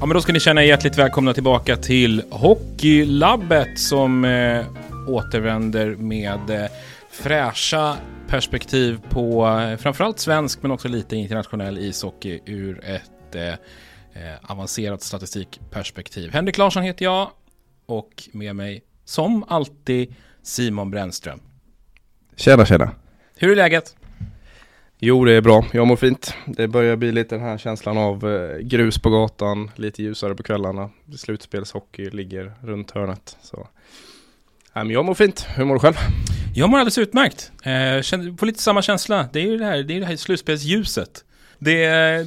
Ja, men då ska ni känna er hjärtligt välkomna tillbaka till Hockeylabbet som eh, återvänder med eh, fräscha perspektiv på eh, framförallt svensk men också lite internationell ishockey ur ett eh, eh, avancerat statistikperspektiv. Henrik Larsson heter jag och med mig som alltid Simon Brännström. Tjena tjena. Hur är läget? Jo det är bra, jag mår fint. Det börjar bli lite den här känslan av eh, grus på gatan, lite ljusare på kvällarna. Slutspelshockey ligger runt hörnet. Så. Men jag mår fint, hur mår du själv? Jag mår alldeles utmärkt. Eh, får lite samma känsla. Det är ju det här, det är det här slutspelsljuset. Det,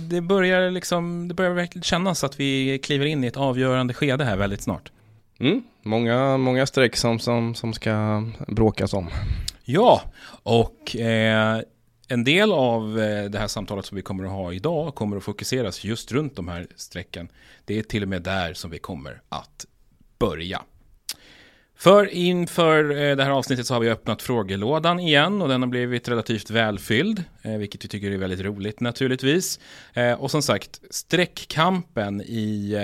det, börjar liksom, det börjar verkligen kännas att vi kliver in i ett avgörande skede här väldigt snart. Mm, många, många streck som, som, som ska bråkas om. Ja, och eh, en del av eh, det här samtalet som vi kommer att ha idag kommer att fokuseras just runt de här strecken. Det är till och med där som vi kommer att börja. För inför eh, det här avsnittet så har vi öppnat frågelådan igen och den har blivit relativt välfylld, eh, vilket vi tycker är väldigt roligt naturligtvis. Och som sagt, streckkampen i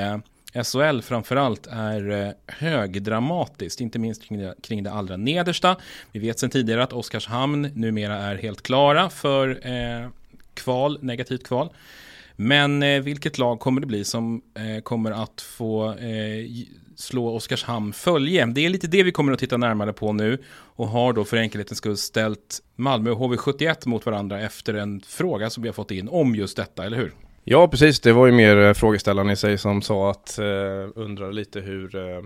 SHL framförallt är eh, högdramatiskt, inte minst kring det, kring det allra nedersta. Vi vet sedan tidigare att Oskarshamn numera är helt klara för eh, kval, negativt kval. Men eh, vilket lag kommer det bli som eh, kommer att få eh, slå Oskarshamn följe? Det är lite det vi kommer att titta närmare på nu och har då för enkelhetens skull ställt Malmö och HV71 mot varandra efter en fråga som vi har fått in om just detta, eller hur? Ja, precis. Det var ju mer eh, frågeställaren i sig som sa att eh, undrar lite hur eh,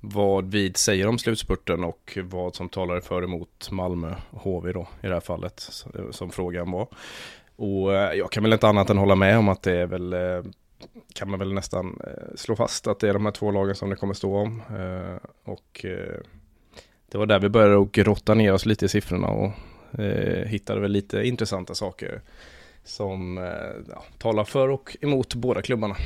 vad vi säger om slutspurten och vad som talar för emot Malmö HV då i det här fallet eh, som frågan var. Och eh, jag kan väl inte annat än hålla med om att det är väl kan man väl nästan slå fast att det är de här två lagen som det kommer stå om. och det var där vi började och grotta ner oss lite i siffrorna och hittade väl lite intressanta saker som eh, ja, talar för och emot båda klubbarna.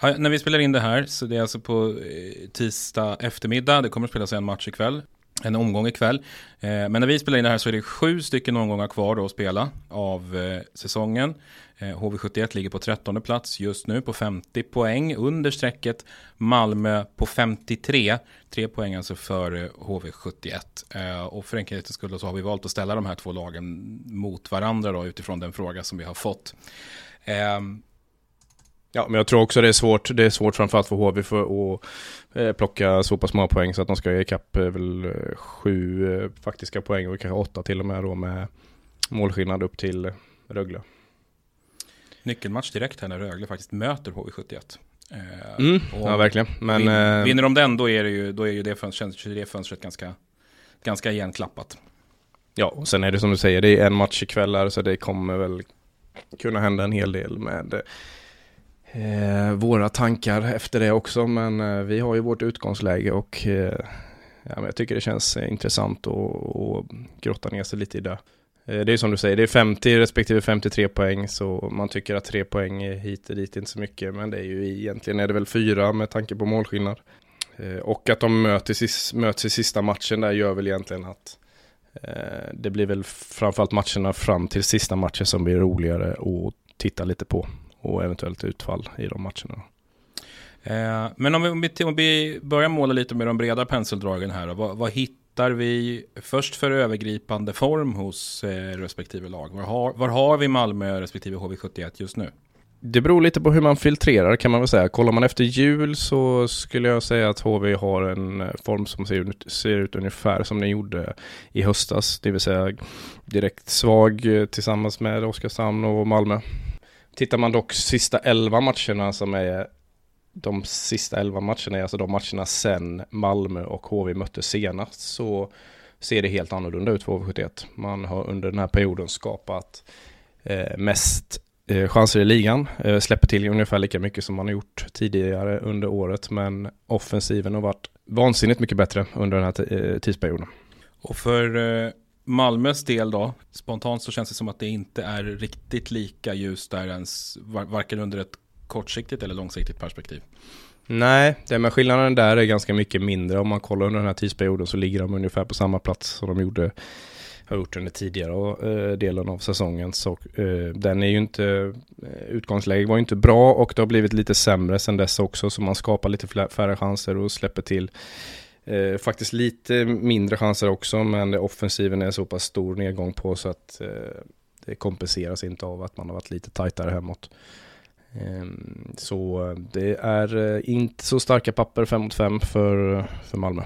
Ja, när vi spelar in det här, så det är alltså på eh, tisdag eftermiddag, det kommer att spelas en match ikväll en omgång ikväll. Eh, men när vi spelar in det här så är det sju stycken omgångar kvar då att spela av eh, säsongen. Eh, HV71 ligger på 13 plats just nu på 50 poäng under strecket. Malmö på 53, tre poäng alltså för eh, HV71. Eh, och för enkelhetens skull så har vi valt att ställa de här två lagen mot varandra då utifrån den fråga som vi har fått. Ehm, Ja, men jag tror också det är svårt. Det är svårt framförallt för HV för att eh, plocka så pass många poäng så att de ska ge ikapp eh, väl eh, sju eh, faktiska poäng och kanske åtta till och med då med målskillnad upp till Rögle. Nyckelmatch direkt här när Rögle faktiskt möter HV71. Eh, Mm, ja verkligen. Men, vin, vinner de den då är det ju, då är ju det fönstret, känns det fönstret ganska, ganska igenklappat. ja, och sen är det som du säger, det är en match ikväll här så det kommer väl kunna hända en hel del med eh, våra tankar efter det också. Men eh, vi har ju vårt utgångsläge och eh, ja, jag tycker det känns intressant att att grotta ner sig lite i det. Eh, det är som du säger, det är 50 respektive 53 poäng så man tycker att tre poäng är hit och dit inte så mycket men det är ju egentligen är det väl fyra med tanke på målskillnad. Eh, och att de möts i, möts i sista matchen där gör väl egentligen att eh, det blir väl framförallt matcherna fram till sista matchen som blir roligare att titta lite på och eventuellt utfall i de matcherna. Eh, men om vi, om, vi, om vi börjar måla lite med de breda penseldragen här då, vad, vad hittar vi först för övergripande form hos eh, respektive lag? Var har, var har vi Malmö respektive HV71 just nu? Det beror lite på hur man filtrerar kan man väl säga. Kollar man efter jul så skulle jag säga att HV har en eh, form som ser ut, ser ut ungefär som den gjorde i höstas. Det vill säga direkt svag tillsammans med Oskarshamn och Malmö. Tittar man dock sista 11 matcherna som är de sista 11 matcherna är alltså de matcherna sen Malmö och HV möttes senast så ser det helt annorlunda ut för HV71. Man har under den här perioden skapat eh, mest eh, chanser i ligan. Eh, släpper till ungefär lika mycket som man har gjort tidigare under året. Men offensiven har varit vansinnigt mycket bättre under den här eh, tidsperioden. Och för eh, Malmös del då, spontant så känns det som att det inte är riktigt lika ljust där ens, varken under ett kortsiktigt eller långsiktigt perspektiv. Nej, det med skillnaden där är ganska mycket mindre. Om man kollar under den här tidsperioden så ligger de ungefär på samma plats som de gjorde har gjort under tidigare eh, delen av säsongen. Så eh, den är ju inte, eh, utgångsläget var ju inte bra och det har blivit lite sämre sedan dess också. Så man skapar lite färre chanser och släpper till eh, faktiskt lite mindre chanser också. Men offensiven är så pass stor nedgång på så att eh, det kompenseras inte av att man har varit lite tajtare hemåt. Ehm, eh, Så det är eh, inte så starka papper 5 mot 5 för, eh, för Malmö.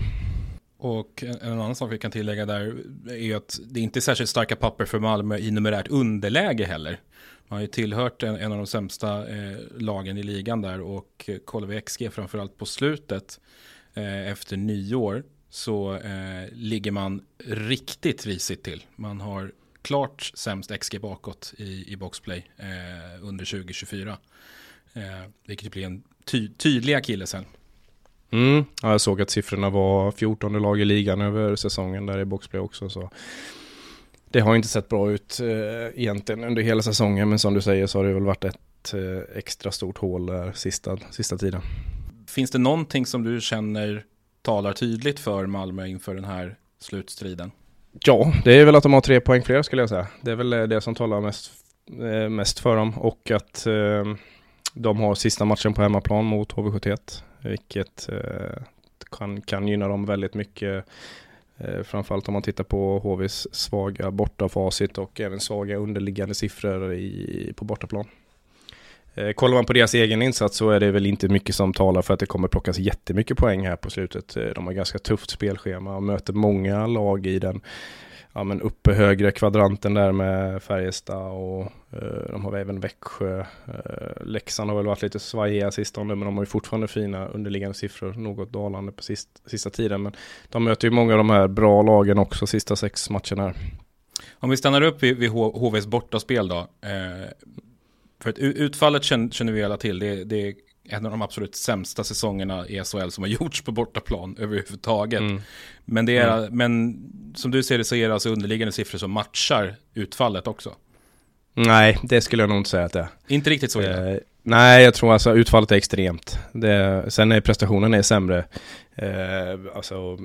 Och en, en annan sak vi kan tillägga där är att det inte är särskilt starka papper för Malmö i numerärt underläge heller. Man har ju tillhört en, en av de sämsta eh, lagen i ligan där och kollar vi XG framförallt på slutet eh, efter nyår så eh, ligger man riktigt risigt till. Man har klart sämst XG bakåt i, i boxplay eh, under 2024. Eh, vilket blir en ty, tydlig akilleshäl. Mm. Ja, jag såg att siffrorna var 14 lag i ligan över säsongen där i boxplay också. Så det har inte sett bra ut eh, egentligen under hela säsongen. Men som du säger så har det väl varit ett eh, extra stort hål där sista, sista tiden. Finns det någonting som du känner talar tydligt för Malmö inför den här slutstriden? Ja, det är väl att de har tre poäng fler skulle jag säga. Det är väl eh, det som talar mest, eh, mest för dem. Och att eh, de har sista matchen på hemmaplan mot HV71. Vilket eh, kan, kan gynna dem väldigt mycket. Eh, framförallt om man tittar på HVs svaga bortafacit och även svaga underliggande siffror i, på bortaplan. Eh, kollar man på deras egen insats så är det väl inte mycket som talar för att det kommer plockas jättemycket poäng här på slutet. Eh, de har ganska tufft spelschema och möter många lag i den ja, men uppe högre kvadranten där med Färjestad och eh, de har även Växjö. Eh, Leksand har väl varit lite svajiga sistone men de har ju fortfarande fina underliggande siffror, något dalande på sist, sista tiden. Men de möter ju många av de här bra lagen också sista sex matcherna här. Om vi stannar upp vid, vid HVs bortaspel då. Eh, för att utfallet känner, vi alla till. Det, det är en av de absolut sämsta säsongerna i SHL som har gjorts på bortaplan överhuvudtaget. Mm. Men, det är, men som du ser det så är det alltså underliggande siffror som matchar utfallet också. Nej, det skulle jag nog inte säga att det är. Inte riktigt så illa. Nej, jag tror alltså utfallet är extremt. Det, sen är prestationen är sämre. Eh, alltså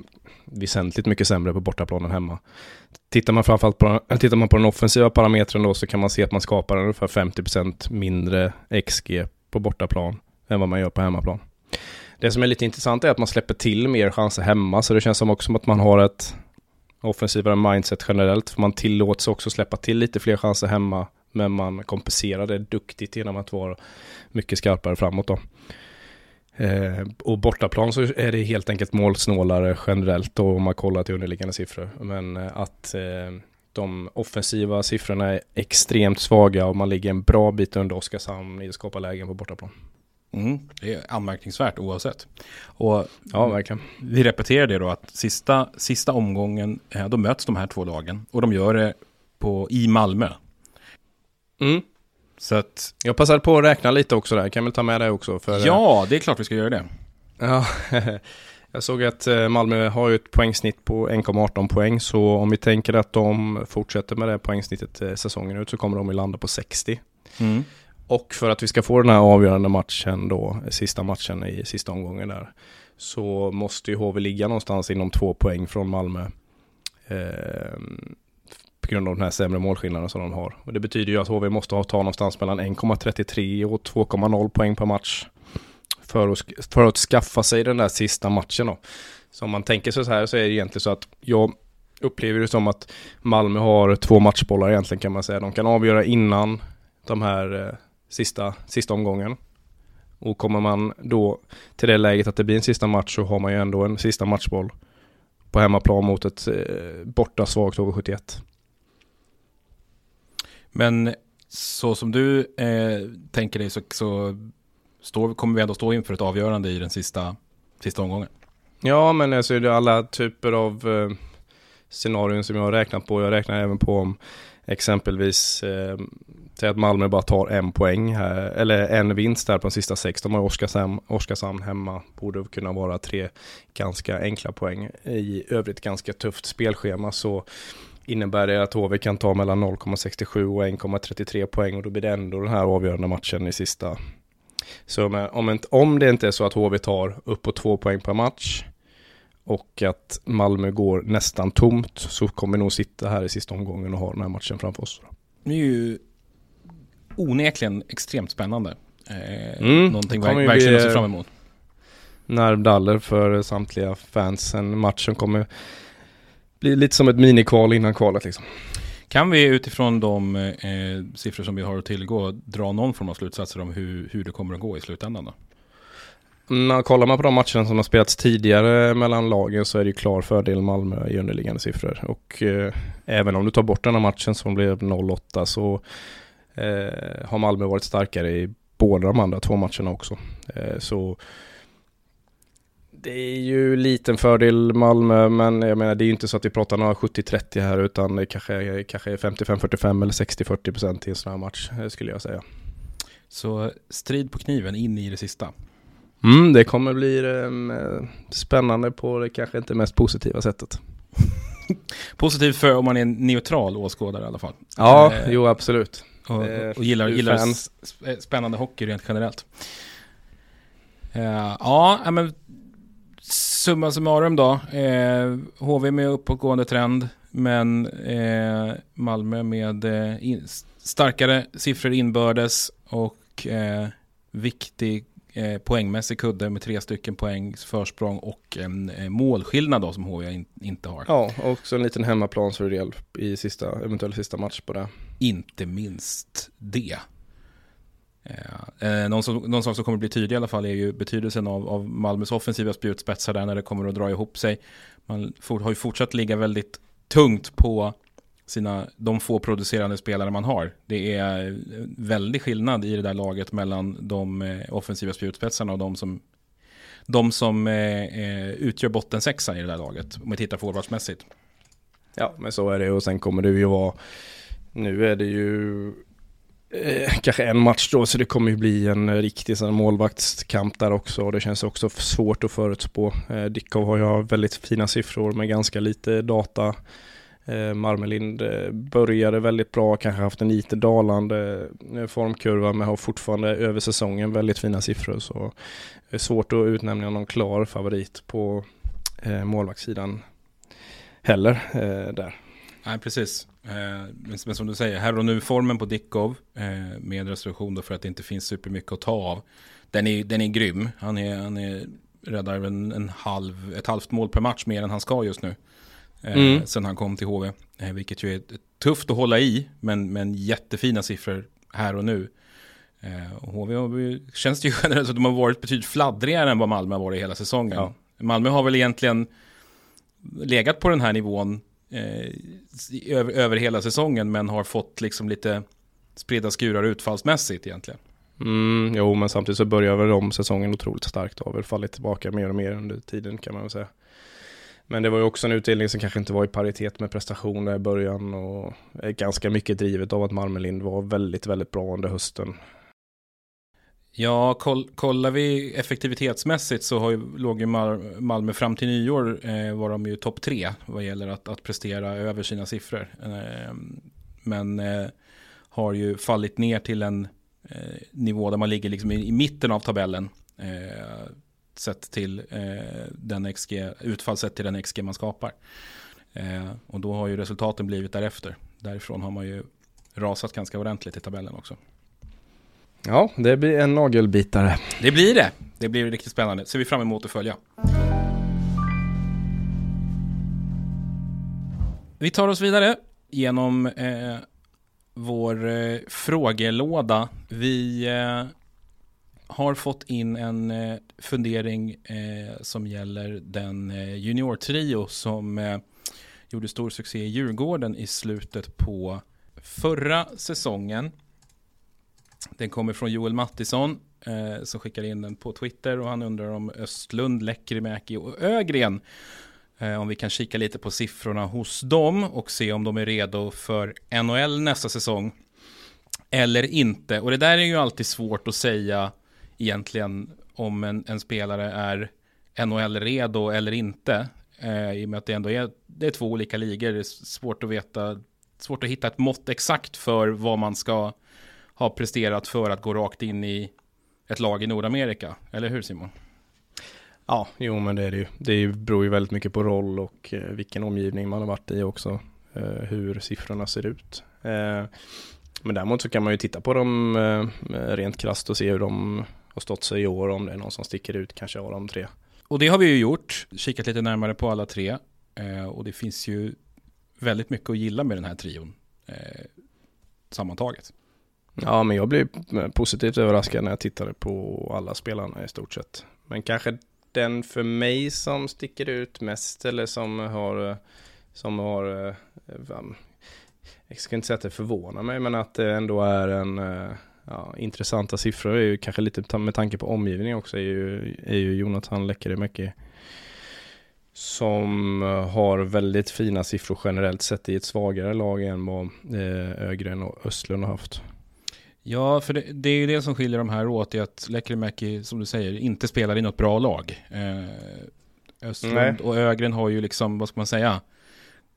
väsentligt mycket sämre på bortaplan än hemma. Tittar man framförallt på, tittar man på den offensiva parametern då så kan man se att man skapar ungefär 50% mindre XG på bortaplan än vad man gör på hemmaplan. Det som är lite intressant är att man släpper till mer chanser hemma så det känns som också som att man har ett offensivare mindset generellt. För man tillåts också släppa till lite fler chanser hemma men man kompenserar det duktigt genom att vara mycket skarpare framåt då. Eh, och bortaplan så är det helt enkelt målsnålare generellt då om man kollar till underliggande siffror. Men eh, att eh, de offensiva siffrorna är extremt svaga och man ligger en bra bit under Oskarshamn i att skapa lägen på bortaplan. Mm, det är anmärkningsvärt oavsett. Och Ja, verkligen. vi repeterar det då att sista, sista omgången, eh, då möts de här två lagen. Och de gör det på, i Malmö. Mm. Så att, Jag passade på att räkna lite också där, kan väl ta med det också? För, eh, ja, det är klart vi ska göra det. Ja, jag såg att eh, Malmö har ju ett poängsnitt på 1,18 poäng, så om vi tänker att de fortsätter med det poängsnittet eh, säsongen ut så kommer de att landa på 60. Mm. Och för att vi ska få den här avgörande matchen då, sista matchen i sista omgången där, så måste ju HV ligga någonstans inom två poäng från Malmö. Eh, på grund av den här sämre målskillnaden som de har. Och det betyder ju att HV måste ha ta någonstans mellan 1,33 och 2,0 poäng per match. För att, för att skaffa sig den där sista matchen då. Så om man tänker sig så här så är det egentligen så att jag upplever det som att Malmö har två matchbollar egentligen kan man säga. De kan avgöra innan de här eh, sista, sista omgången. Och kommer man då till det läget att det blir en sista match så har man ju ändå en sista matchboll på hemmaplan mot ett eh, borta svagt HV71. Men så som du eh, tänker dig så, så står, kommer vi ändå stå inför ett avgörande i den sista, sista omgången. Ja, men alltså det är alla typer av eh, scenarion som jag har räknat på. Jag räknar även på om exempelvis eh, till att Malmö bara tar en poäng här, eller en vinst där på de sista sex. De har Oskarshamn, Oskarshamn hemma. Borde kunna vara tre ganska enkla poäng. I övrigt ganska tufft spelschema så innebär det att HV kan ta mellan 0,67 och 1,33 poäng och då blir det ändå den här avgörande matchen i sista. Så om, inte, om det inte är så att HV tar upp på två poäng per match och att Malmö går nästan tomt så kommer nog sitta här i sista omgången och ha den här matchen framför oss. Det är ju onekligen extremt spännande. Eh, Mm, någonting ju verkligen att se fram emot. nervdaller för samtliga fans. En match som kommer bli lite som ett minikval innan kvalet liksom. Kan vi utifrån de eh, siffror som vi har att tillgå dra någon form av slutsatser om hur, hur det kommer att gå i slutändan då? Mm, kollar man på de matcherna som har spelats tidigare mellan lagen så är det ju klar fördel Malmö i underliggande siffror. Och eh, även om du tar bort den här matchen som blev 0-8 så eh, har Malmö varit starkare i båda de andra två matcherna också. Eh, så det är ju liten fördel Malmö men jag menar det är ju inte så att vi pratar några 70-30 här utan det kanske kanske är 55-45 eller 60-40% i en sån här match eh, skulle jag säga. Så strid på kniven in i det sista. Mm, det kommer bli eh, spännande på det kanske inte mest positiva sättet. Positivt för om man är en neutral åskådare i alla fall. Ja, Eh, jo absolut. Och, Eh, och gillar, ur gillar s- spännande hockey rent generellt. Eh, ja, ja, men summa summarum då. Eh, HV med uppåtgående trend, men eh, Malmö med eh, in, starkare siffror inbördes och eh, viktig eh, poängmässig kudde med tre stycken poängs försprång och en eh, målskillnad då som HV in, inte har. Ja, och också en liten hemmaplansfördel i sista, eventuell sista match på det. inte minst det. Eh, någon, som, någon sak som kommer bli tydlig i alla fall är ju betydelsen av, av Malmös offensiva spjutspetsar där när det kommer att dra ihop sig. Man for, har ju fortsatt ligga väldigt tungt på sina, de få producerande spelare man har. Det är eh, väldig skillnad i det där laget mellan de eh, offensiva spjutspetsarna och de som, de som eh, eh utgör bottensexan i det där laget. Om vi tittar forwardsmässigt. Ja, men så är det och sen kommer det ju vara, nu är det ju eh, kanske en match då så det kommer ju bli en eh, riktig sån målvaktskamp där också och det känns också svårt att förutspå. Eh, Dickov har ju väldigt fina siffror med ganska lite data. Eh, Marmelind eh, började väldigt bra, kanske haft en lite dalande eh, formkurva men har fortfarande över säsongen väldigt fina siffror så det är svårt att utnämna någon klar favorit på eh, målvaktssidan heller eh, där. Nej, precis. Eh, men, som du säger, här och nu-formen på Dickov, eh, med restriktion då för att det inte finns supermycket att ta av. Den är, den är grym. Han är, han är räddar en, en halv, ett halvt mål per match mer än han ska just nu. Eh, Mm. Sen han kom till HV. Vilket ju är tufft att hålla i, men, men jättefina siffror här och nu. Och HV har känns det ju generellt att de har varit betydligt fladdrigare än vad Malmö har varit hela säsongen. Ja. Malmö har väl egentligen legat på den här nivån eh, över, över hela säsongen men har fått liksom lite spridda skurar utfallsmässigt egentligen. Mm, jo, men samtidigt så börjar väl de säsongen otroligt starkt och har väl fallit tillbaka mer och mer under tiden kan man väl säga. Men det var ju också en utdelning som kanske inte var i paritet med prestationer i början och är ganska mycket drivet av att Malmö var väldigt, väldigt bra under hösten. Ja, koll, kollar vi effektivitetsmässigt så har ju, låg ju Malmö fram till nyår eh, var de ju topp tre vad gäller att, att prestera över sina siffror. Eh, men eh, har ju fallit ner till en eh, nivå där man ligger liksom i, i mitten av tabellen. Eh, sett till eh, den XG, utfall sett till den XG man skapar. Eh, och då har ju resultaten blivit därefter. Därifrån har man ju rasat ganska ordentligt i tabellen också. Ja, det blir en nagelbitare. Det blir det. Det blir riktigt spännande. Ser vi fram emot att följa. Vi tar oss vidare genom eh, vår eh, frågelåda. Vi eh, har fått in en eh, fundering eh, som gäller den eh, juniortrio som eh, gjorde stor succé i Djurgården i slutet på förra säsongen. Den kommer från Joel Mattisson eh, som skickar in den på Twitter och han undrar om Östlund, Lekkerimäki och Ögren. Eh, om vi kan kika lite på siffrorna hos dem och se om de är redo för NHL nästa säsong. Eller inte. Och det där är ju alltid svårt att säga egentligen om en, en spelare är NHL-redo eller inte. Eh, I och med att det ändå är, det är två olika ligor. Det är svårt att veta, svårt att hitta ett mått exakt för vad man ska har presterat för att gå rakt in i ett lag i Nordamerika. Eller hur Simon? Ja, jo men det är det ju. Det beror ju väldigt mycket på roll och eh, vilken omgivning man har varit i också. Eh, hur siffrorna ser ut. Eh, men däremot så kan man ju titta på dem rent krast och se hur de har stått sig i år. Om det är någon som sticker ut kanske av de tre. Och det har vi ju gjort. Kikat lite närmare på alla tre. Och det finns ju väldigt mycket att gilla med den här trion. Sammantaget. Ja, men jag blev positivt överraskad när jag tittade på alla spelarna i stort sett. Men kanske den för mig som sticker ut mest eller som har, som har, eh, jag ska inte säga att det förvånar mig, men att det ändå är en eh, ja, intressanta siffror är ju kanske lite med tanke på omgivningen också är ju, är ju Jonathan Lekkerimäki som har väldigt fina siffror generellt sett i ett svagare lag än vad eh, Ögren och Östlund har haft. Ja, för det, det, är ju det som skiljer de här åt, är att Lekkerimäki, som du säger, inte spelar i något bra lag. Eh, Östlund Nej. och Ögren har ju liksom, vad ska man säga,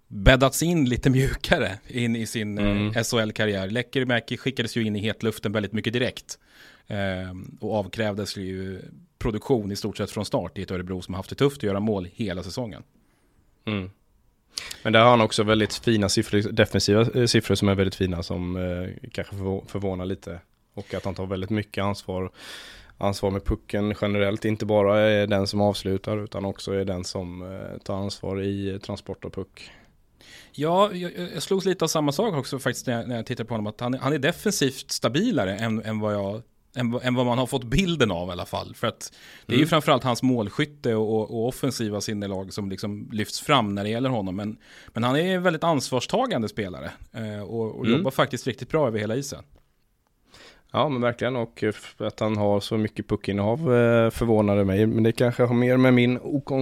bäddats in lite mjukare in i sin eh, mm. eh, SHL-karriär. Lekkerimäki skickades ju in i hetluften väldigt mycket direkt. Eh, och avkrävdes ju produktion i stort sett från start i ett Örebro som har haft det tufft att göra mål hela säsongen. Mm. Men där har han också väldigt fina siffror, defensiva eh, siffror som är väldigt fina som eh, kanske förvånar lite. Och att han tar väldigt mycket ansvar, ansvar med pucken generellt. Inte bara är den som avslutar utan också är den som eh, tar ansvar i eh, transport av puck. Ja, jag, jag slogs lite av samma sak också faktiskt när jag, när jag tittade på honom. Att han, han är defensivt stabilare än, än vad jag än, än, vad man har fått bilden av i alla fall. För att det är mm. ju framförallt hans målskytte och, och offensiva sinnelag som liksom lyfts fram när det gäller honom. Men, men han är en väldigt ansvarstagande spelare eh, och, och mm. jobbar faktiskt riktigt bra över hela isen. Ja men verkligen och att han har så mycket puckinnehav eh, förvånade mig. Men det kanske har mer med min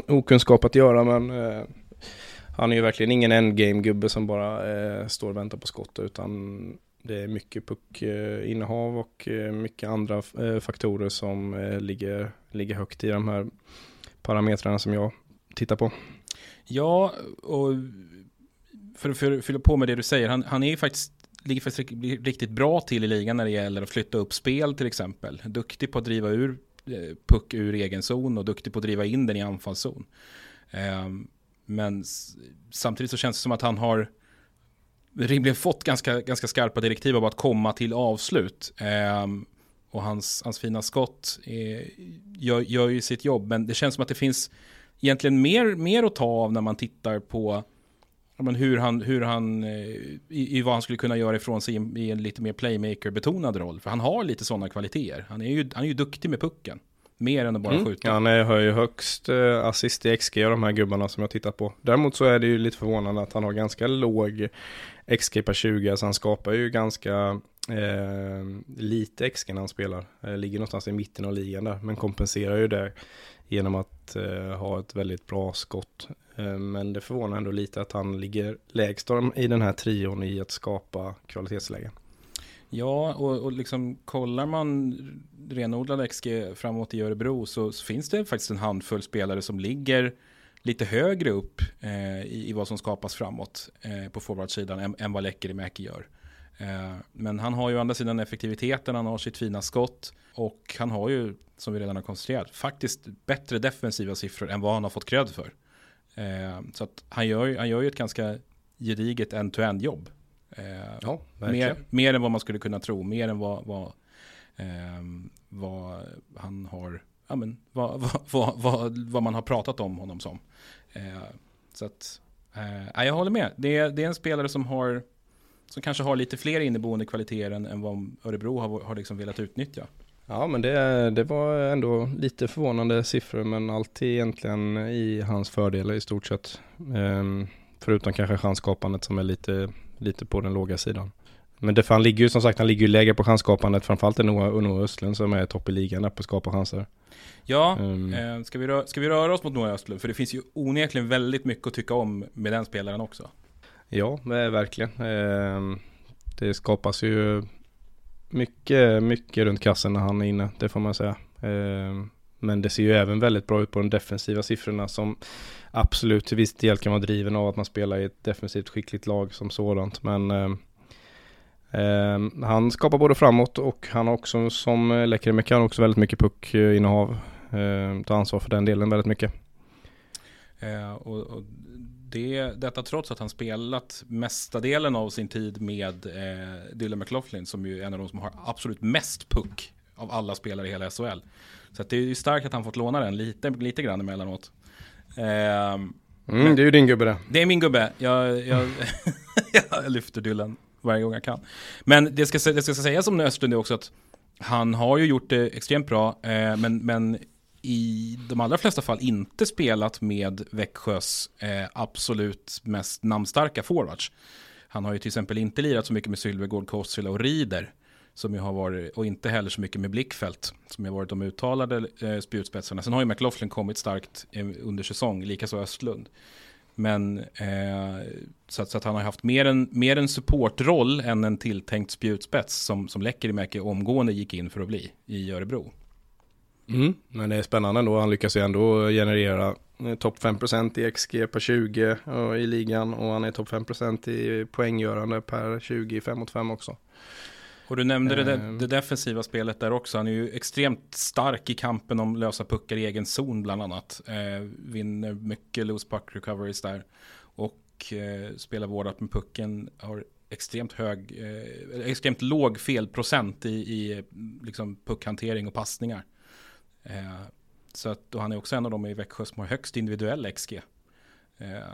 okunskap att göra men eh, han är ju verkligen ingen endgame-gubbe som bara eh, står och väntar på skott utan det är mycket puckinnehav och eh, mycket andra eh, faktorer som eh, ligger, ligger högt i de här parametrarna som jag tittar på. Ja, och för att fylla på med det du säger, han, han är ju faktiskt ligger faktiskt riktigt bra till i ligan när det gäller att flytta upp spel till exempel. Duktig på att driva ur puck ur egen zon och duktig på att driva in den i anfallszon. Ehm, men samtidigt så känns det som att han har rimligen fått ganska, ganska skarpa direktiv om att komma till avslut. Eh, och hans, hans fina skott är, gör, gör ju sitt jobb, men det känns som att det finns egentligen mer, mer att ta av när man tittar på men hur han, hur han eh, i, i, vad han skulle kunna göra ifrån sig i, i en lite mer playmaker-betonad roll. För han har lite sådana kvaliteter. Han är ju, han är ju duktig med pucken. Mer än att bara mm. skjuta. Ja, han har ju högst eh, assist i XG av de här gubbarna som jag tittat på. Däremot så är det ju lite förvånande att han har ganska låg XG per 20, alltså han skapar ju ganska Eh, lite XG när han spelar. Eh, ligger någonstans i mitten av ligan där. Men kompenserar ju det genom att eh, ha ett väldigt bra skott. Eh, men det förvånar ändå lite att han ligger lägst i den här trion i att skapa kvalitetslägen. Ja, och, och liksom kollar man renodlad XG framåt i Örebro så, så, finns det faktiskt en handfull spelare som ligger lite högre upp eh, i, i, vad som skapas framåt eh, på forwardsidan än, än vad Lekkerimäki gör. Eh, men han har ju å andra sidan effektiviteten, han har sitt fina skott och han har ju, som vi redan har konstaterat, faktiskt bättre defensiva siffror än vad han har fått cred för. Eh, så att han gör, han gör ju ett ganska gediget end-to-end jobb. Eh, ja, mer, mer än vad man skulle kunna tro, mer än vad, vad, vad han har ja, men, vad, vad, vad, man har pratat om honom som. så att, jag håller med. Det är, det är en spelare som har som kanske har lite fler inneboende kvaliteter än, än vad Örebro har, har liksom velat utnyttja. Ja men det, det var ändå lite förvånande siffror men alltid egentligen i hans fördelar i stort sett. Ehm, förutom kanske chansskapandet som är lite, lite på den låga sidan. Men det, han ligger ju som sagt, han ligger ju lägre på chansskapandet. Framförallt är Noah, Noah Östlund som är topp i ligan där på att skapa chanser. Ja, um, eh, ska, vi röra, ska vi röra oss mot Noah Östlund? För det finns ju onekligen väldigt mycket att tycka om med den spelaren också. Ja, verkligen. Ehm, det skapas ju mycket, mycket runt kassen när han är inne, det får man säga. Ehm, men det ser ju även väldigt bra ut på de defensiva siffrorna som absolut till viss del kan vara driven av att man spelar i ett defensivt skickligt lag som sådant. Men eh, eh han skapar både framåt och han har också som eh, Lekkerimäki också väldigt mycket puckinnehav. Eh, tar ansvar för den delen väldigt mycket. Eh, och, och det, detta trots att han spelat mesta delen av sin tid med eh, Dylan McLaughlin som ju är en av de som har absolut mest puck av alla spelare i hela SHL. Så det är ju starkt att han fått låna den lite, lite grann emellanåt. Eh, mm, det är ju din gubbe det. Det är min gubbe. Jag, jag, jag lyfter Dylan varje gång jag kan. Men det ska, det ska sägas om Östlund också att han har ju gjort det extremt bra, eh, men, men i de allra flesta fall inte spelat med Växjös eh, absolut mest namnstarka forwards. Han har ju till exempel inte lirat så mycket med Sylvegård, Kossila och Rieder. Som ju har varit, och inte heller så mycket med Blickfält. Som har varit de uttalade eh, spjutspetsarna. Sen har ju McLaughlin kommit starkt eh, under säsong, likaså Östlund. Men eh, så, att, så, att, han har haft mer en, mer en supportroll än en tilltänkt spjutspets som, som Lekkerimäki omgående gick in för att bli i Örebro. Mm, men det är spännande ändå. Han lyckas ju ändå generera eh, topp 5% i XG per 20 eh, i ligan och han är topp 5% i poänggörande per 20 i 5 mot 5 också. Och du nämnde det, eh. det, defensiva spelet där också. Han är ju extremt stark i kampen om lösa puckar i egen zon bland annat. Eh, vinner mycket loose puck recoveries där. Och eh, spelar vårdat med pucken. Har extremt hög, eh, extremt låg felprocent i, i liksom puckhantering och passningar. Eh, så att, och han är också en av de i Växjö som har högst individuell XG. Eh,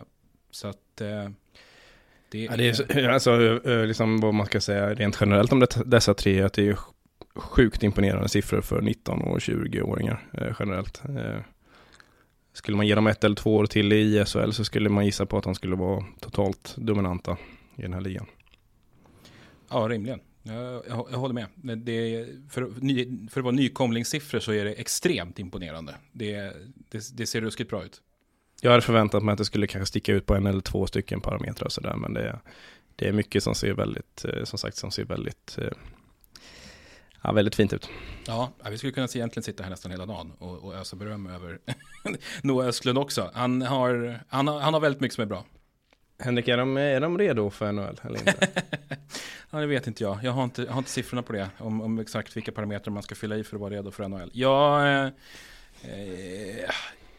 så att det, ja, det är alltså, liksom vad man ska säga rent generellt om det, dessa tre, att det är sjukt imponerande siffror för 19 och 20-åringar eh, generellt. Eh, skulle man ge dem ett eller två år till i ISHL så skulle man gissa på att de skulle vara totalt dominanta i den här ligan. Ja, rimligen. Jag, jag, håller med. Det, för, ny, för att vara nykomlingssiffror så är det extremt imponerande. Det, det, det, ser ruskigt bra ut. Jag hade förväntat mig att det skulle kanske sticka ut på en eller två stycken parametrar och sådär. Men det, det är mycket som ser väldigt, eh, som sagt, som ser väldigt, eh, ja, väldigt fint ut. Ja, vi skulle kunna egentligen sitta här nästan hela dagen och, och ösa beröm över Noah Östlund också. Han har, han, har, han har väldigt mycket som är bra. Henrik, är de, är de redo för NHL eller inte? ja, det vet inte jag. Jag har inte, jag har inte siffrorna på det. Om, om exakt vilka parametrar man ska fylla i för att vara redo för NHL. Jag... Eh, eh,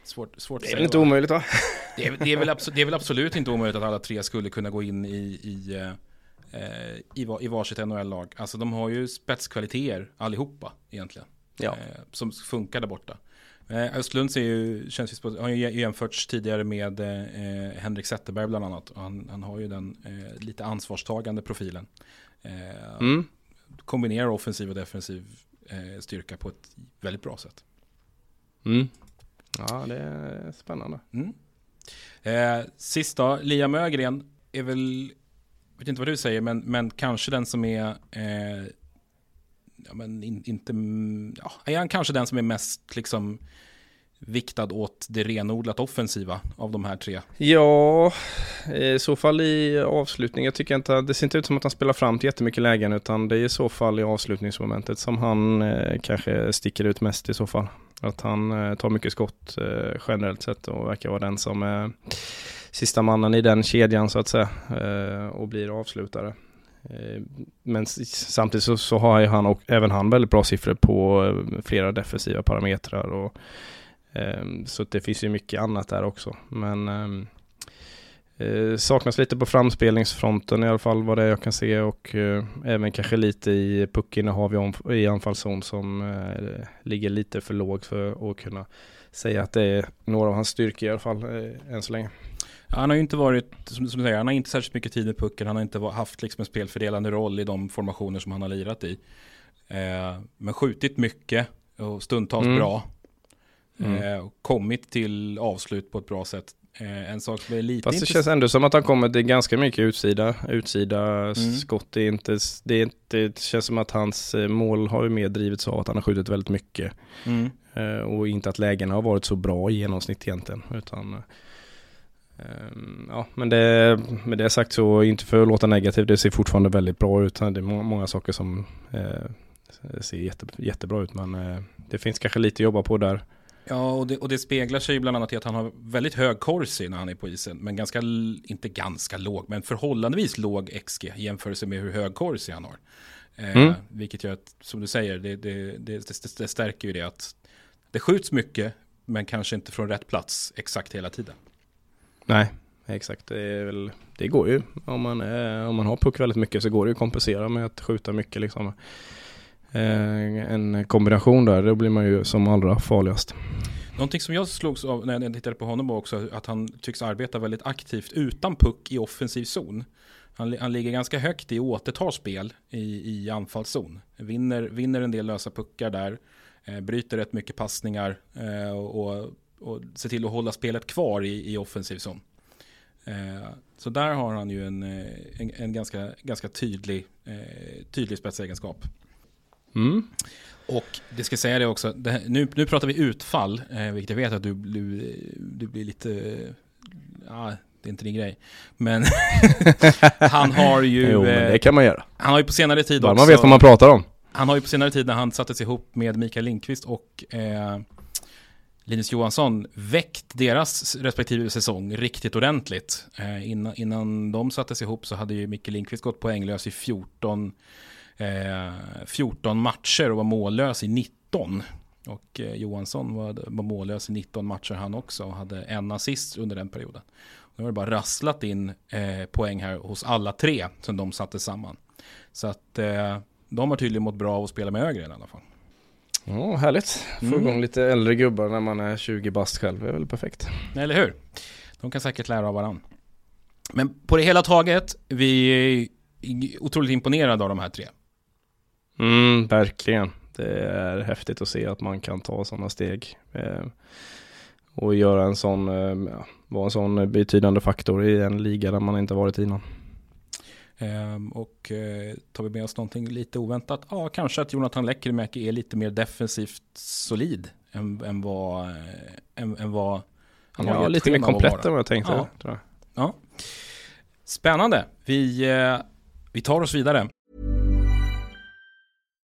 svårt, svårt. Det är väl inte omöjligt va? det, är, det, är väl absolut, det är väl absolut inte omöjligt att alla tre skulle kunna gå in i, i, eh, i, i varsitt NHL-lag. Alltså de har ju spetskvaliteter allihopa egentligen. Ja. Eh, som funkar där borta. Eh, Östlund ser ju, känns ju, har ju jämförts tidigare med eh, Henrik Zetterberg bland annat. Han, han har ju den eh, lite ansvarstagande profilen. Eh, mm. Kombinerar offensiv och defensiv eh, styrka på ett väldigt bra sätt. Mm. Ja, det är spännande. Mm. Eh, sista, Liam Ögren är väl vet inte vad du säger, men, men kanske den som är eh, ja, men in, inte, ja, är han kanske den som är mest liksom viktad åt det renodlat offensiva av de här tre? Ja, i så fall i avslutning. Jag tycker inte, det ser inte ut som att han spelar fram till jättemycket lägen utan det är i så fall i avslutningsmomentet som han eh, kanske sticker ut mest i så fall. Att han eh, tar mycket skott eh, generellt sett och verkar vara den som är sista mannen i den kedjan så att säga eh, och blir avslutare. Eh, men samtidigt så, så har han och även han väldigt bra siffror på eh, flera defensiva parametrar och Ehm, så det finns ju mycket annat där också. Men ehm, eh, saknas lite på framspelningsfronten i alla fall vad det är jag kan se och eh, även kanske lite i puckinnehav i, i anfallszon som eh, ligger lite för lågt för att kunna säga att det är några av hans styrkor i alla fall än så länge. Han har ju inte varit, som du säger, han har inte särskilt mycket tid med pucken. Han har inte haft liksom en spelfördelande roll i de formationer som han har lirat i. men skjutit mycket och stundtals mm. bra. Mm. Eh, kommit till avslut på ett bra sätt. Eh, en sak som är lite Fast det känns ändå som att han kommer, det är ganska mycket utsida, utsida mm. skott. Det, är inte, det, är inte, det känns som att hans eh, mål har ju mer drivits av att han har skjutit väldigt mycket. Mm. och inte att lägena har varit så bra i genomsnitt egentligen. Utan, Ja, men det, med det sagt så, inte för att låta negativ, det ser fortfarande väldigt bra ut. Det är många, många saker som eh, ser jätte, jättebra ut, men eh, det finns kanske lite att jobba på där. Ja, och det, och det speglar sig bland annat i att han har väldigt hög corsi när han är på isen. Men ganska, inte ganska låg, men förhållandevis låg XG i jämförelse med hur hög corsi han har. Eh, mm. vilket gör att, som du säger, det, det, det, stärker ju det att det skjuts mycket, men kanske inte från rätt plats exakt hela tiden. Nej, exakt. Det, väl, det går ju. Om man, är, om man har puck väldigt mycket så går det ju att kompensera med att skjuta mycket. Liksom. Eh, en kombination där, då blir man ju som allra farligast. Någonting som jag slogs av när jag tittade på honom var också att han tycks arbeta väldigt aktivt utan puck i offensiv zon. Han, han ligger ganska högt i återtar spel i, i anfallszon. Vinner, vinner en del lösa puckar där, eh, bryter rätt mycket passningar eh, och, och ser till att hålla spelet kvar i, i offensiv zon. Eh, så där har han ju en, eh, en, en ganska, ganska tydlig, eh, tydlig spetsegenskap. Mm. Och det ska säga det också, det, nu, nu pratar vi utfall, eh, vilket jag vet att du, du, du blir lite, ja, det är inte din grej. Men han har ju... Jo, men det kan man göra. Han har ju på senare tid också... Man vet vad man pratar om. Han har ju på senare tid när han sattes ihop med Mikael Lindqvist och eh, Linus Johansson väckt deras respektive säsong riktigt ordentligt. Eh, innan, innan de sattes ihop så hade ju Mikael Lindqvist gått poänglös i 14 eh, 14 matcher och var mållös i 19. Och eh, Johansson var, var mållös i 19 matcher han också och hade en assist under den perioden. Nu har det bara rasslat in eh, poäng här hos alla tre som de satte samman. Så att eh, de har tydligen mått bra av att spela med Ögren i alla fall. Ja, härligt. Få mm. igång lite äldre gubbar när man är 20 bast själv. Det är väl perfekt. Eller hur? De kan säkert lära av varandra. Men på det hela taget, vi är otroligt imponerade av de här tre. Mm, verkligen. Det är häftigt att se att man kan ta sådana steg. Eh, och göra en sån, eh, vara en sån betydande faktor i en liga där man inte varit innan. Um, och uh, tar vi med oss någonting lite oväntat? Ja, kanske att Jonathan Lekkerimäki är lite mer defensivt solid än, än, vad, äh, än, än vad han ja, har lite mer komplett än vad jag tänkte. Ja. Jag. ja. Spännande. Vi, uh, vi tar oss vidare.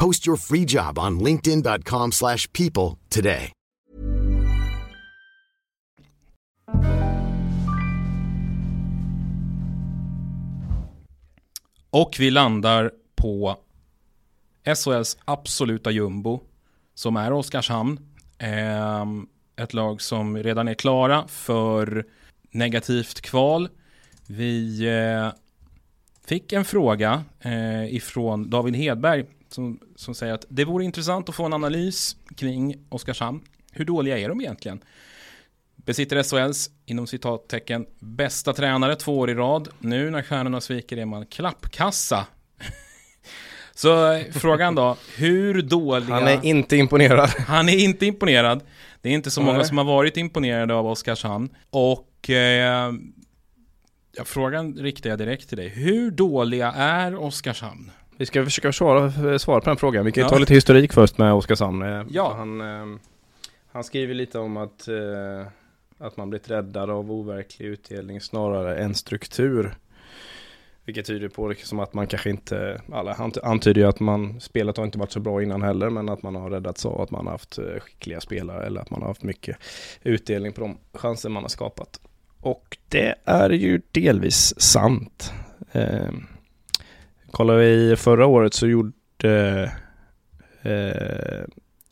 Post your free job on linkedin.com slash people today. Och vi landar på SHLs absoluta jumbo som är Oskarshamn. Ehm, ett lag som redan är klara för negativt kval. Vi eh, fick en fråga eh, ifrån David Hedberg som, som säger att det vore intressant att få en analys kring Oskarshamn. Hur dåliga är de egentligen? Besitter SHLs, inom citattecken, bästa tränare två år i rad. Nu när stjärnorna sviker är man klappkassa. Så eh, frågan då, hur dåliga... Han är inte imponerad. Han är inte imponerad. Det är inte så många som har varit imponerade av Oskarshamn. Och eh, frågan riktar jag direkt till dig. Hur dåliga är Oskarshamn? Vi ska försöka svara, svara på den frågan. Vi kan Ja. ta lite historik först med Oskarshamn. Eh, Ja. Han, eh, han skriver lite om att, eh, att man blivit räddad av overklig utdelning snarare än struktur. Vilket tyder på det som att man kanske inte, alla han antyder ju att man, spelet har inte varit så bra innan heller, men att man har räddats av att man har haft skickliga spelare eller att man har haft mycket utdelning på de chanser man har skapat. Och det är ju delvis sant. Kollar vi förra året så gjorde eh,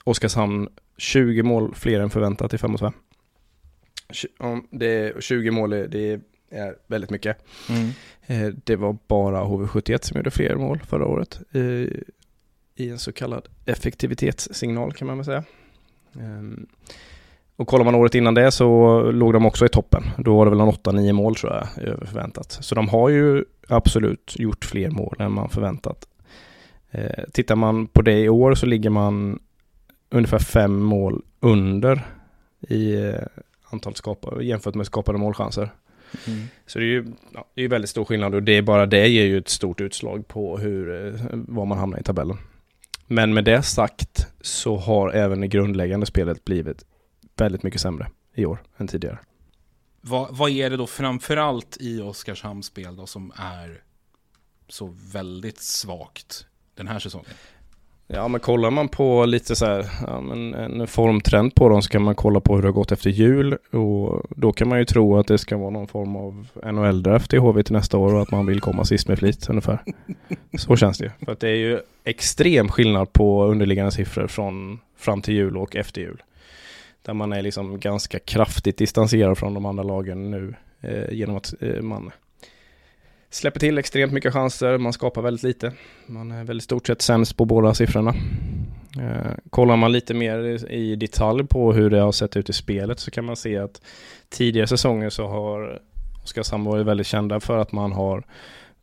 Oskarshamn 20 mål fler än förväntat i 5 mot 5. Tju- om Det är 20 mål, är- det är väldigt mycket. Eh, Det var bara HV71 som gjorde fler mål förra året. eh, I en så kallad effektivitetssignal kan man väl säga. Ehm, Och kollar man året innan det så låg de också i toppen. Då var det väl en 8-9 mål tror jag över förväntat. Så de har ju absolut gjort fler mål än man förväntat. Eh, Tittar man på det i år så ligger man ungefär fem mål under i eh, antal skapade, jämfört med skapade målchanser. Mm. Så det är ju ja, det är väldigt stor skillnad och det är bara det ger ju ett stort utslag på hur, eh, var man hamnar i tabellen. Men med det sagt så har även det grundläggande spelet blivit väldigt mycket sämre i år än tidigare. Vad, vad är det då framförallt i Oskarshamns spel då som är så väldigt svagt den här säsongen? Ja men kollar man på lite så här, ja, men en formtrend på dem så kan man kolla på hur det har gått efter jul och då kan man ju tro att det ska vara någon form av NHL-draft i HV till nästa år och att man vill komma sist med flit ungefär. Så känns det ju. För att det är ju extrem skillnad på underliggande siffror från fram till jul och efter jul. Där man är liksom ganska kraftigt distanserad från de andra lagen nu eh, genom att eh, man släpper till extremt mycket chanser, man skapar väldigt lite. Man är väldigt i stort sett sämst på båda siffrorna. Eh, kollar man lite mer i, i detalj på hur det har sett ut i spelet så kan man se att tidigare säsonger så har Oskarshamn varit väldigt kända för att man har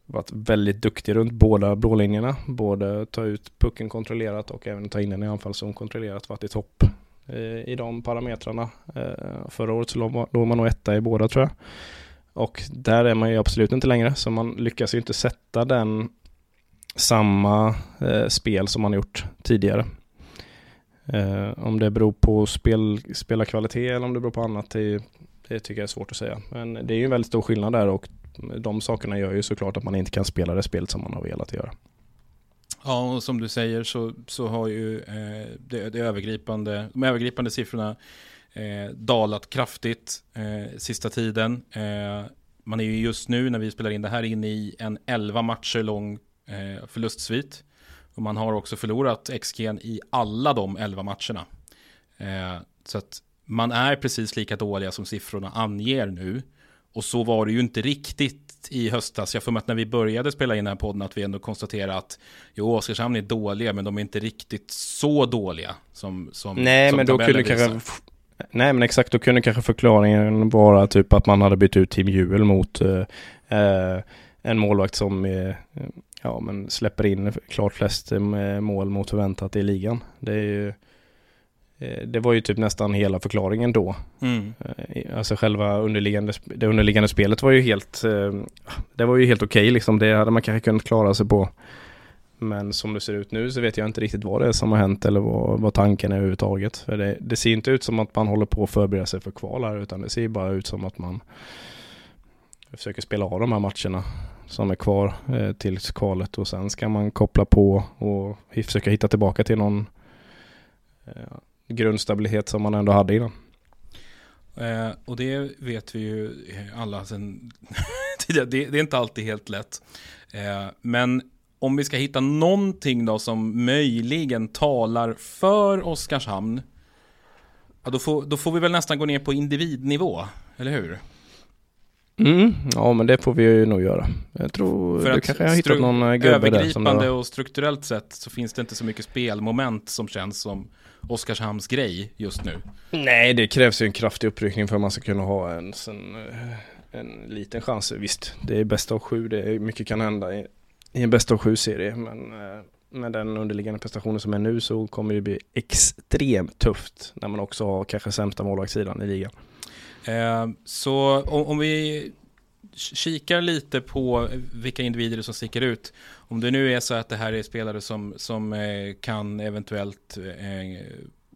varit väldigt duktig runt båda blålinjerna. Både ta ut pucken kontrollerat och även ta in den i anfallszon kontrollerat. Varit i topp Eh, i de parametrarna. Eh, förra året så låg man- låg man nog etta i båda tror jag. Och där är man ju absolut inte längre, så man lyckas ju inte sätta den samma eh, spel som man gjort tidigare. Eh, om det beror på spel, spelarkvalitet eller om det beror på annat, det, det tycker jag är svårt att säga. Men det är ju en väldigt stor skillnad där och de sakerna gör ju såklart att man inte kan spela det spelet som man har velat göra. Ja, och som du säger så, så har ju eh, det, det övergripande, de övergripande siffrorna eh, dalat kraftigt eh, sista tiden. Eh, man är ju just nu när vi spelar in det här inne i en 11 matcher lång eh, förlustsvit. Och man har också förlorat XG i alla de 11 matcherna. Eh, så att man är precis lika dåliga som siffrorna anger nu. Och så var det ju inte riktigt i höstas. Jag får att när vi började spela in den här podden att vi ändå konstaterade att jo, Oskarshamn är dåliga, men de är inte riktigt så dåliga som, som Nej, som men då kunde visar. kanske... Nej, men exakt. Då kunde kanske förklaringen vara typ att man hade bytt ut Tim Juel mot eh, en målvakt som eh, ja, men släpper in klart flest eh, mål mot förväntat i ligan. Det är ju... eh, Det var ju typ nästan hela förklaringen då. Mm. Eh, Alltså själva underliggande, det underliggande spelet var ju helt, eh, det var ju helt okej liksom. Det hade man kanske kunnat klara sig på. Men som det ser ut nu så vet jag inte riktigt vad det är som har hänt eller vad, vad tanken är överhuvudtaget. För det, det ser inte ut som att man håller på att förbereda sig för kval här utan det ser bara ut som att man försöker spela av de här matcherna som är kvar eh, tills kvalet och sen ska man koppla på och försöka hitta tillbaka till någon eh, grundstabilitet som man ändå hade innan. Eh, och det vet vi ju alla sen tidigare. Det, det, är inte alltid helt lätt. Eh, men om vi ska hitta någonting då som möjligen talar för Oskarshamn. Ja, då, får, då får vi väl nästan gå ner på individnivå, eller hur? Mm, ja men det får vi ju nog göra. Jag tror För du kanske har hittat någon eh, gubbe där Övergripande och strukturellt sett så finns det inte så mycket spelmoment som känns som Oskarshamns grej just nu. Nej, det krävs ju en kraftig uppryckning för att man ska kunna ha en, en, en liten chans. Visst, det är bästa av sju, det är mycket kan hända i, i en bästa av sju-serie, men eh, med den underliggande prestationen som är nu så kommer det bli extremt tufft när man också har kanske sämsta målvaktssidan i ligan. Eh, så om, om, vi kikar lite på vilka individer som sticker ut. Om det nu är så att det här är spelare som, som eh, kan eventuellt eh,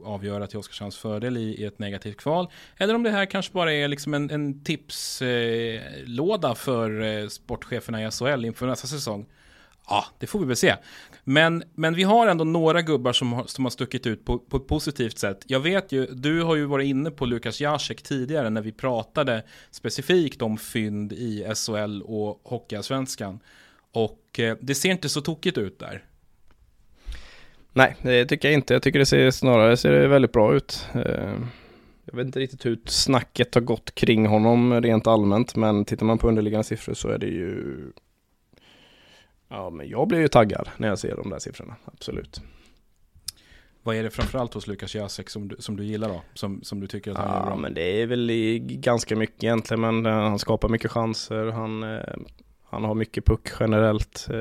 avgöra till Oskarshamns fördel i, i, ett negativt kval. Eller om det här kanske bara är liksom en, en tipslåda för eh, sportcheferna i SHL inför nästa säsong. Ja, det får vi väl se. Men, men vi har ändå några gubbar som har, som har stuckit ut på, på ett positivt sätt. Jag vet ju, du har ju varit inne på Lukas Jacek tidigare när vi pratade specifikt om fynd i SHL och Hockeyallsvenskan. Och eh, det ser inte så tokigt ut där. Nej, det tycker jag inte. Jag tycker det ser snarare ser det väldigt bra ut. Eh, jag vet inte riktigt hur snacket har gått kring honom rent allmänt, men tittar man på underliggande siffror så är det ju Ja, men jag blir ju taggad när jag ser de där siffrorna, absolut. Vad är det framförallt hos Lukas Jasek som du, som du gillar då? Som, som du tycker att han ja, gör bra? Ja, men det är väl ganska mycket egentligen, men uh, han skapar mycket chanser, han, uh, han har mycket puck generellt. Uh,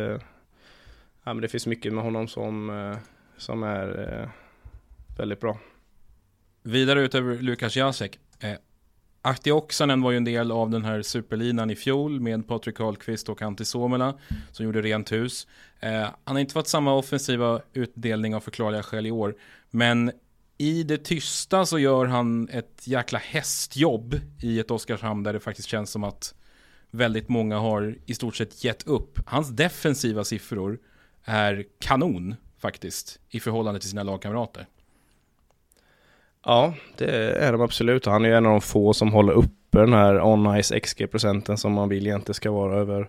ja, men det finns mycket med honom som, som är väldigt bra. Vidare utöver Lukas Jasek, Ahti Oksanen var ju en del av den här superlinan i fjol med Patrik Karlqvist och Antti Suomela som gjorde rent hus. Eh, han har inte fått samma offensiva utdelning av förklarliga skäl i år, men i det tysta så gör han ett jäkla hästjobb i ett Oskarshamn där det faktiskt känns som att väldigt många har i stort sett gett upp. Hans defensiva siffror är kanon faktiskt i förhållande till sina lagkamrater. Ja, det är de absolut. Han är ju en av de få som håller uppe den här on-ice XG-procenten som man vill egentligen ska vara över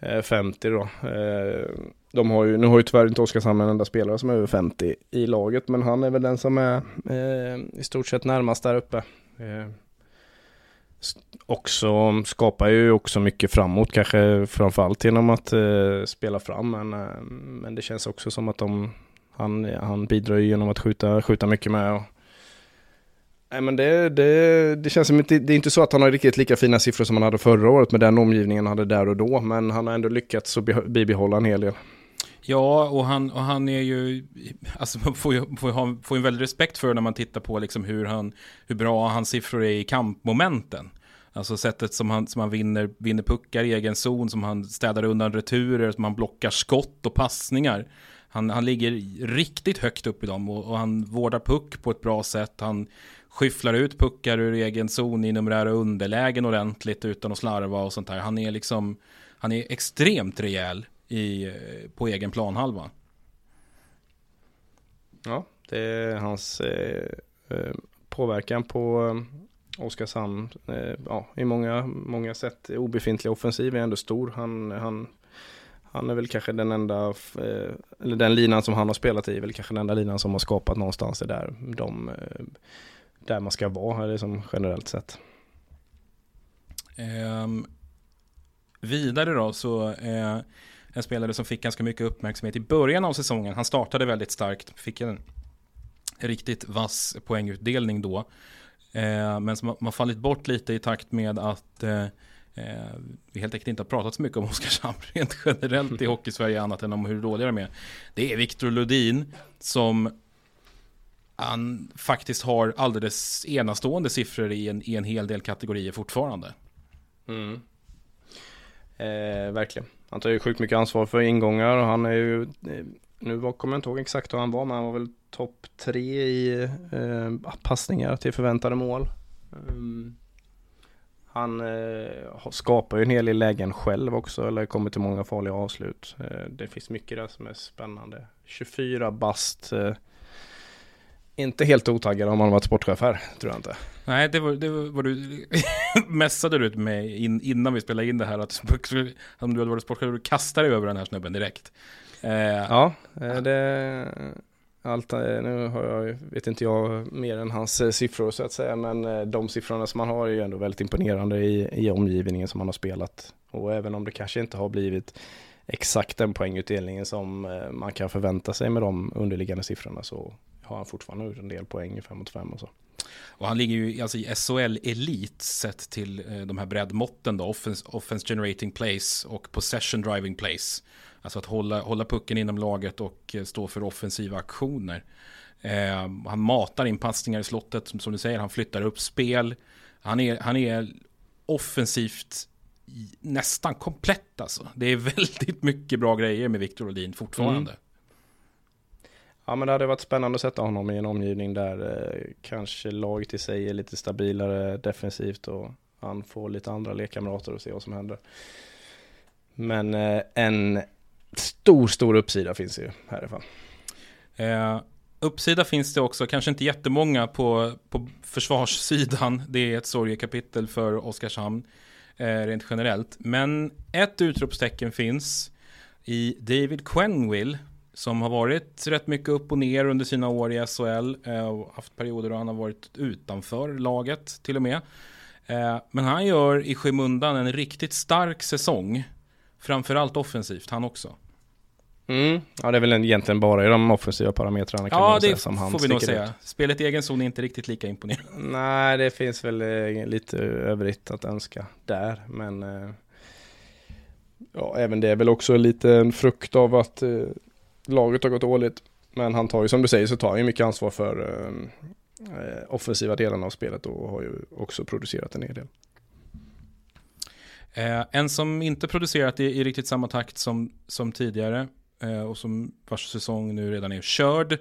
eh, 50 då. Eh, de har ju, nu har ju tyvärr inte Oskarshamn en enda spelare som är över 50 i laget, men han är väl den som är eh, i stort sett närmast där uppe. Också skapar ju också mycket framåt, kanske framförallt genom att spela fram, men, men det känns också som att de, han, han bidrar genom att skjuta, skjuta mycket med och Nej men det, det, det känns som att det, det är inte så att han har riktigt lika fina siffror som han hade förra året med den omgivningen han hade där och då. Men han har ändå lyckats att bibehålla en hel del. Ja, och han, och han är ju, alltså man får ju, får ju ha, får en väldig respekt för när man tittar på liksom hur, han, hur bra hans siffror är i kampmomenten. Alltså sättet som han, som han vinner, vinner puckar i egen zon, som han städar undan returer, som han blockar skott och passningar. Han, han ligger riktigt högt upp i dem och, och han vårdar puck på ett bra sätt. Han skyfflar ut puckar ur egen zon i numerära underlägen ordentligt utan att slarva och sånt där. Han är liksom, han är extremt rejäl i, eh, på egen planhalva. Ja, det är hans eh, eh påverkan på eh, Oskarshamn eh, ja, i många, många sätt. Obefintlig offensiv är ändå stor. Han, han, han är väl kanske den enda, eh, eller den linan som han har spelat i, är väl kanske den enda linan som har skapat någonstans det där. De eh, där man ska vara liksom generellt sett. Um, vidare då så eh, en spelare som fick ganska mycket uppmärksamhet i början av säsongen. Han startade väldigt starkt, fick en riktigt vass poängutdelning då. Eh, men som har fallit bort lite i takt med att eh, vi helt enkelt inte har pratat så mycket om Oskarshamn rent generellt i Hockeysverige annat än om hur dåliga de är. Det är Viktor Ludin som han faktiskt har alldeles enastående siffror i en, i en hel del kategorier fortfarande. Mm. Eh, verkligen. Han tar ju sjukt mycket ansvar för ingångar och han är ju, eh, nu kommer jag inte ihåg exakt hur han var, men han var väl topp tre i eh, passningar till förväntade mål. Mm. Han eh, skapar ju en hel del lägen själv också eller kommer till många farliga avslut. Eh, det finns mycket där som är spännande. 24 bast. Eh, inte helt otaggad om man varit sportchef här, tror jag inte. Nej, det var, det var du mässade ut med in, innan vi spelade in det här. Att om du hade varit sportchef, du kastade över den här snubben direkt. Eh, ja, eh, det allt, eh, nu har jag, vet inte jag mer än hans eh, siffror så att säga, men de siffrorna som han har är ju ändå väldigt imponerande i, i omgivningen som han har spelat. Och även om det kanske inte har blivit exakt den poängutdelningen som man kan förvänta sig med de underliggande siffrorna så har han fortfarande gjort en del poäng i 5 mot 5 och så. Och han ligger ju alltså i SHL Elit sett till eh, de här breddmåtten då, offense, offense generating place och possession driving place. Alltså att hålla, hålla pucken inom laget och eh, stå för offensiva aktioner. Eh, han matar in passningar i slottet, som, som du säger, han flyttar upp spel. Han är, han är offensivt nästan komplett alltså. Det är väldigt mycket bra grejer med Viktor Olin fortfarande. Mm. Ja men det hade varit spännande att sätta honom i en omgivning där eh, kanske laget i sig är lite stabilare defensivt och han får lite andra lekkamrater och se vad som händer. Men eh, en stor, stor uppsida finns ju här i alla fall. Eh, uppsida finns det också, kanske inte jättemånga på, på försvarssidan. Det är ett sorgekapitel för Oskarshamn eh, rent generellt. Men ett utropstecken finns i David Quenville som har varit rätt mycket upp och ner under sina år i SHL eh, och haft perioder då han har varit utanför laget till och med. Eh, men han gör i skymundan en riktigt stark säsong. Framförallt offensivt han också. Mm. Ja, det är väl egentligen bara i de offensiva parametrarna kan ja, det säga, som han får vi nog säga. Ut. Spelet i egen zon är inte riktigt lika imponerande. Nej, det finns väl eh, lite övrigt att önska där, men ja, även det är väl också lite en frukt av att laget har gått dåligt. Men han tar ju, som du säger, så tar han ju mycket ansvar för ehm, eh, offensiva delarna av spelet och har ju också producerat en hel del. Eh, en som inte producerat i, i riktigt samma takt som, som tidigare Eh, och som vars säsong nu redan är körd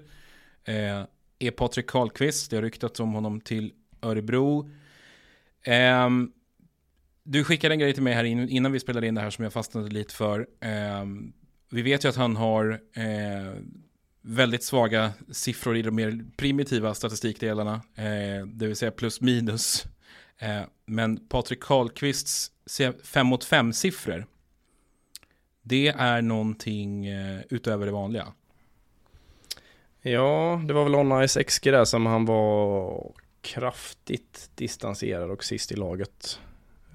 eh, är Patrik Karlqvist. Det har ryktats om honom till Örebro. Ehm, du skickade en grej till mig här innan vi spelade in det här som jag fastnade lite för. Ehm, vi vet ju att han har eh, väldigt svaga siffror i de mer primitiva statistikdelarna, eh, det vill säga plus minus. Eh, men Patrik Karlqvists 5 mot 5 siffror det är någonting eh, utöver det vanliga. Ja, det var väl Onna XG där som han var kraftigt distanserad och sist i laget.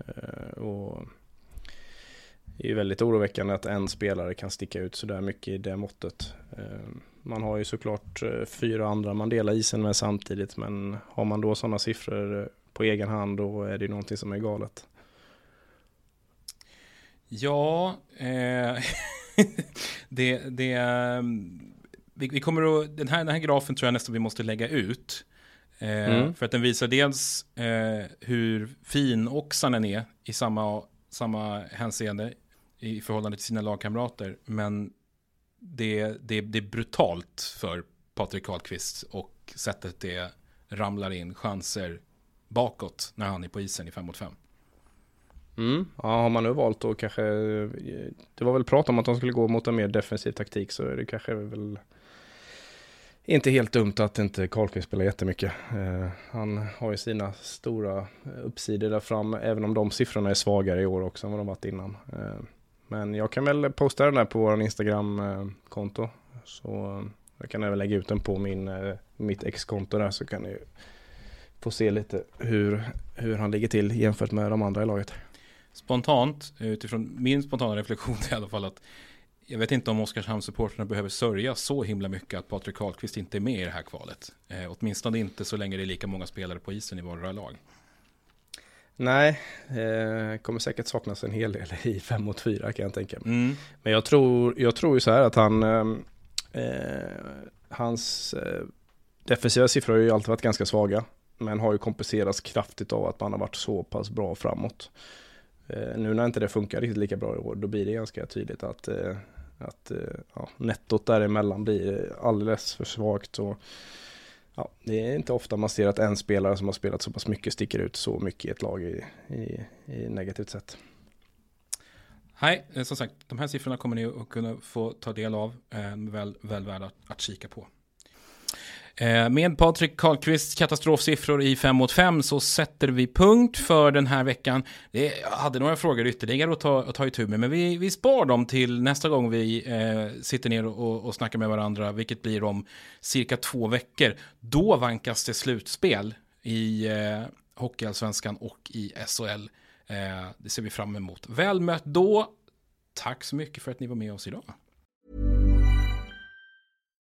Eh, och det är ju väldigt oroväckande att en spelare kan sticka ut sådär mycket i det måttet. Eh, man har ju såklart fyra andra man delar isen med samtidigt men har man då sådana siffror på egen hand då är det någonting som är galet. Ja, eh, det, det, vi, vi, kommer att, den här, den här grafen tror jag nästan vi måste lägga ut. Eh, mm. För att den visar dels eh, hur fin Oksanen är i samma, samma hänseende i förhållande till sina lagkamrater. Men det, det, det är brutalt för Patrik Karlqvist och sättet det ramlar in chanser bakåt när han är på isen i 5 mot 5. Mm. Ja, har man nu valt då kanske, det var väl prat om att de skulle gå mot en mer defensiv taktik så är det kanske väl inte helt dumt att inte Karlqvist spelar jättemycket. Eh, han har ju sina stora uppsidor där fram, även om de siffrorna är svagare i år också än vad de varit innan. Eh, men jag kan väl posta den där på vår Instagram-konto. Eh, så eh, jag kan även lägga ut den på min, eh, mitt ex-konto där så kan ni få se lite hur, hur han ligger till jämfört med de andra i laget spontant, utifrån min spontana reflektion i alla fall, att jag vet inte om Oskarshamnssupportrarna behöver sörja så himla mycket att Patrik Karlqvist inte är med i det här kvalet. Eh, åtminstone inte så länge det är lika många spelare på isen i vardera lag. Nej, eh, kommer säkert saknas en hel del i 5 mot 4 kan jag tänka mig. Mm. Men jag tror, jag tror ju så här att han, ehm, eh, hans eh, defensiva siffror har ju alltid varit ganska svaga. Men har ju kompenserats kraftigt av att man har varit så pass bra framåt. Eh, nu när inte det funkar riktigt lika bra i år, då blir det ganska tydligt att, eh, att eh, ja, nettot däremellan blir alldeles för svagt. Och, ja, det är inte ofta man ser att en spelare som har spelat så pass mycket sticker ut så mycket i ett lag i, i, i negativt sätt. Nej, eh, som sagt, de här siffrorna kommer ni att kunna få ta del av. Eh, väl, väl värda att, att kika på. Eh, med Patrik Karlqvists katastrofsiffror i 5 mot 5 så sätter vi punkt för den här veckan. jag hade några frågor ytterligare att ta, att ta itu med, men vi, vi spar dem till nästa gång vi eh, sitter ner och, och snackar med varandra, vilket blir om cirka två veckor. Då vankas det slutspel i eh, Hockeyallsvenskan och i SHL. Eh, det ser vi fram emot. Väl mött då. Tack så mycket för att ni var med oss idag.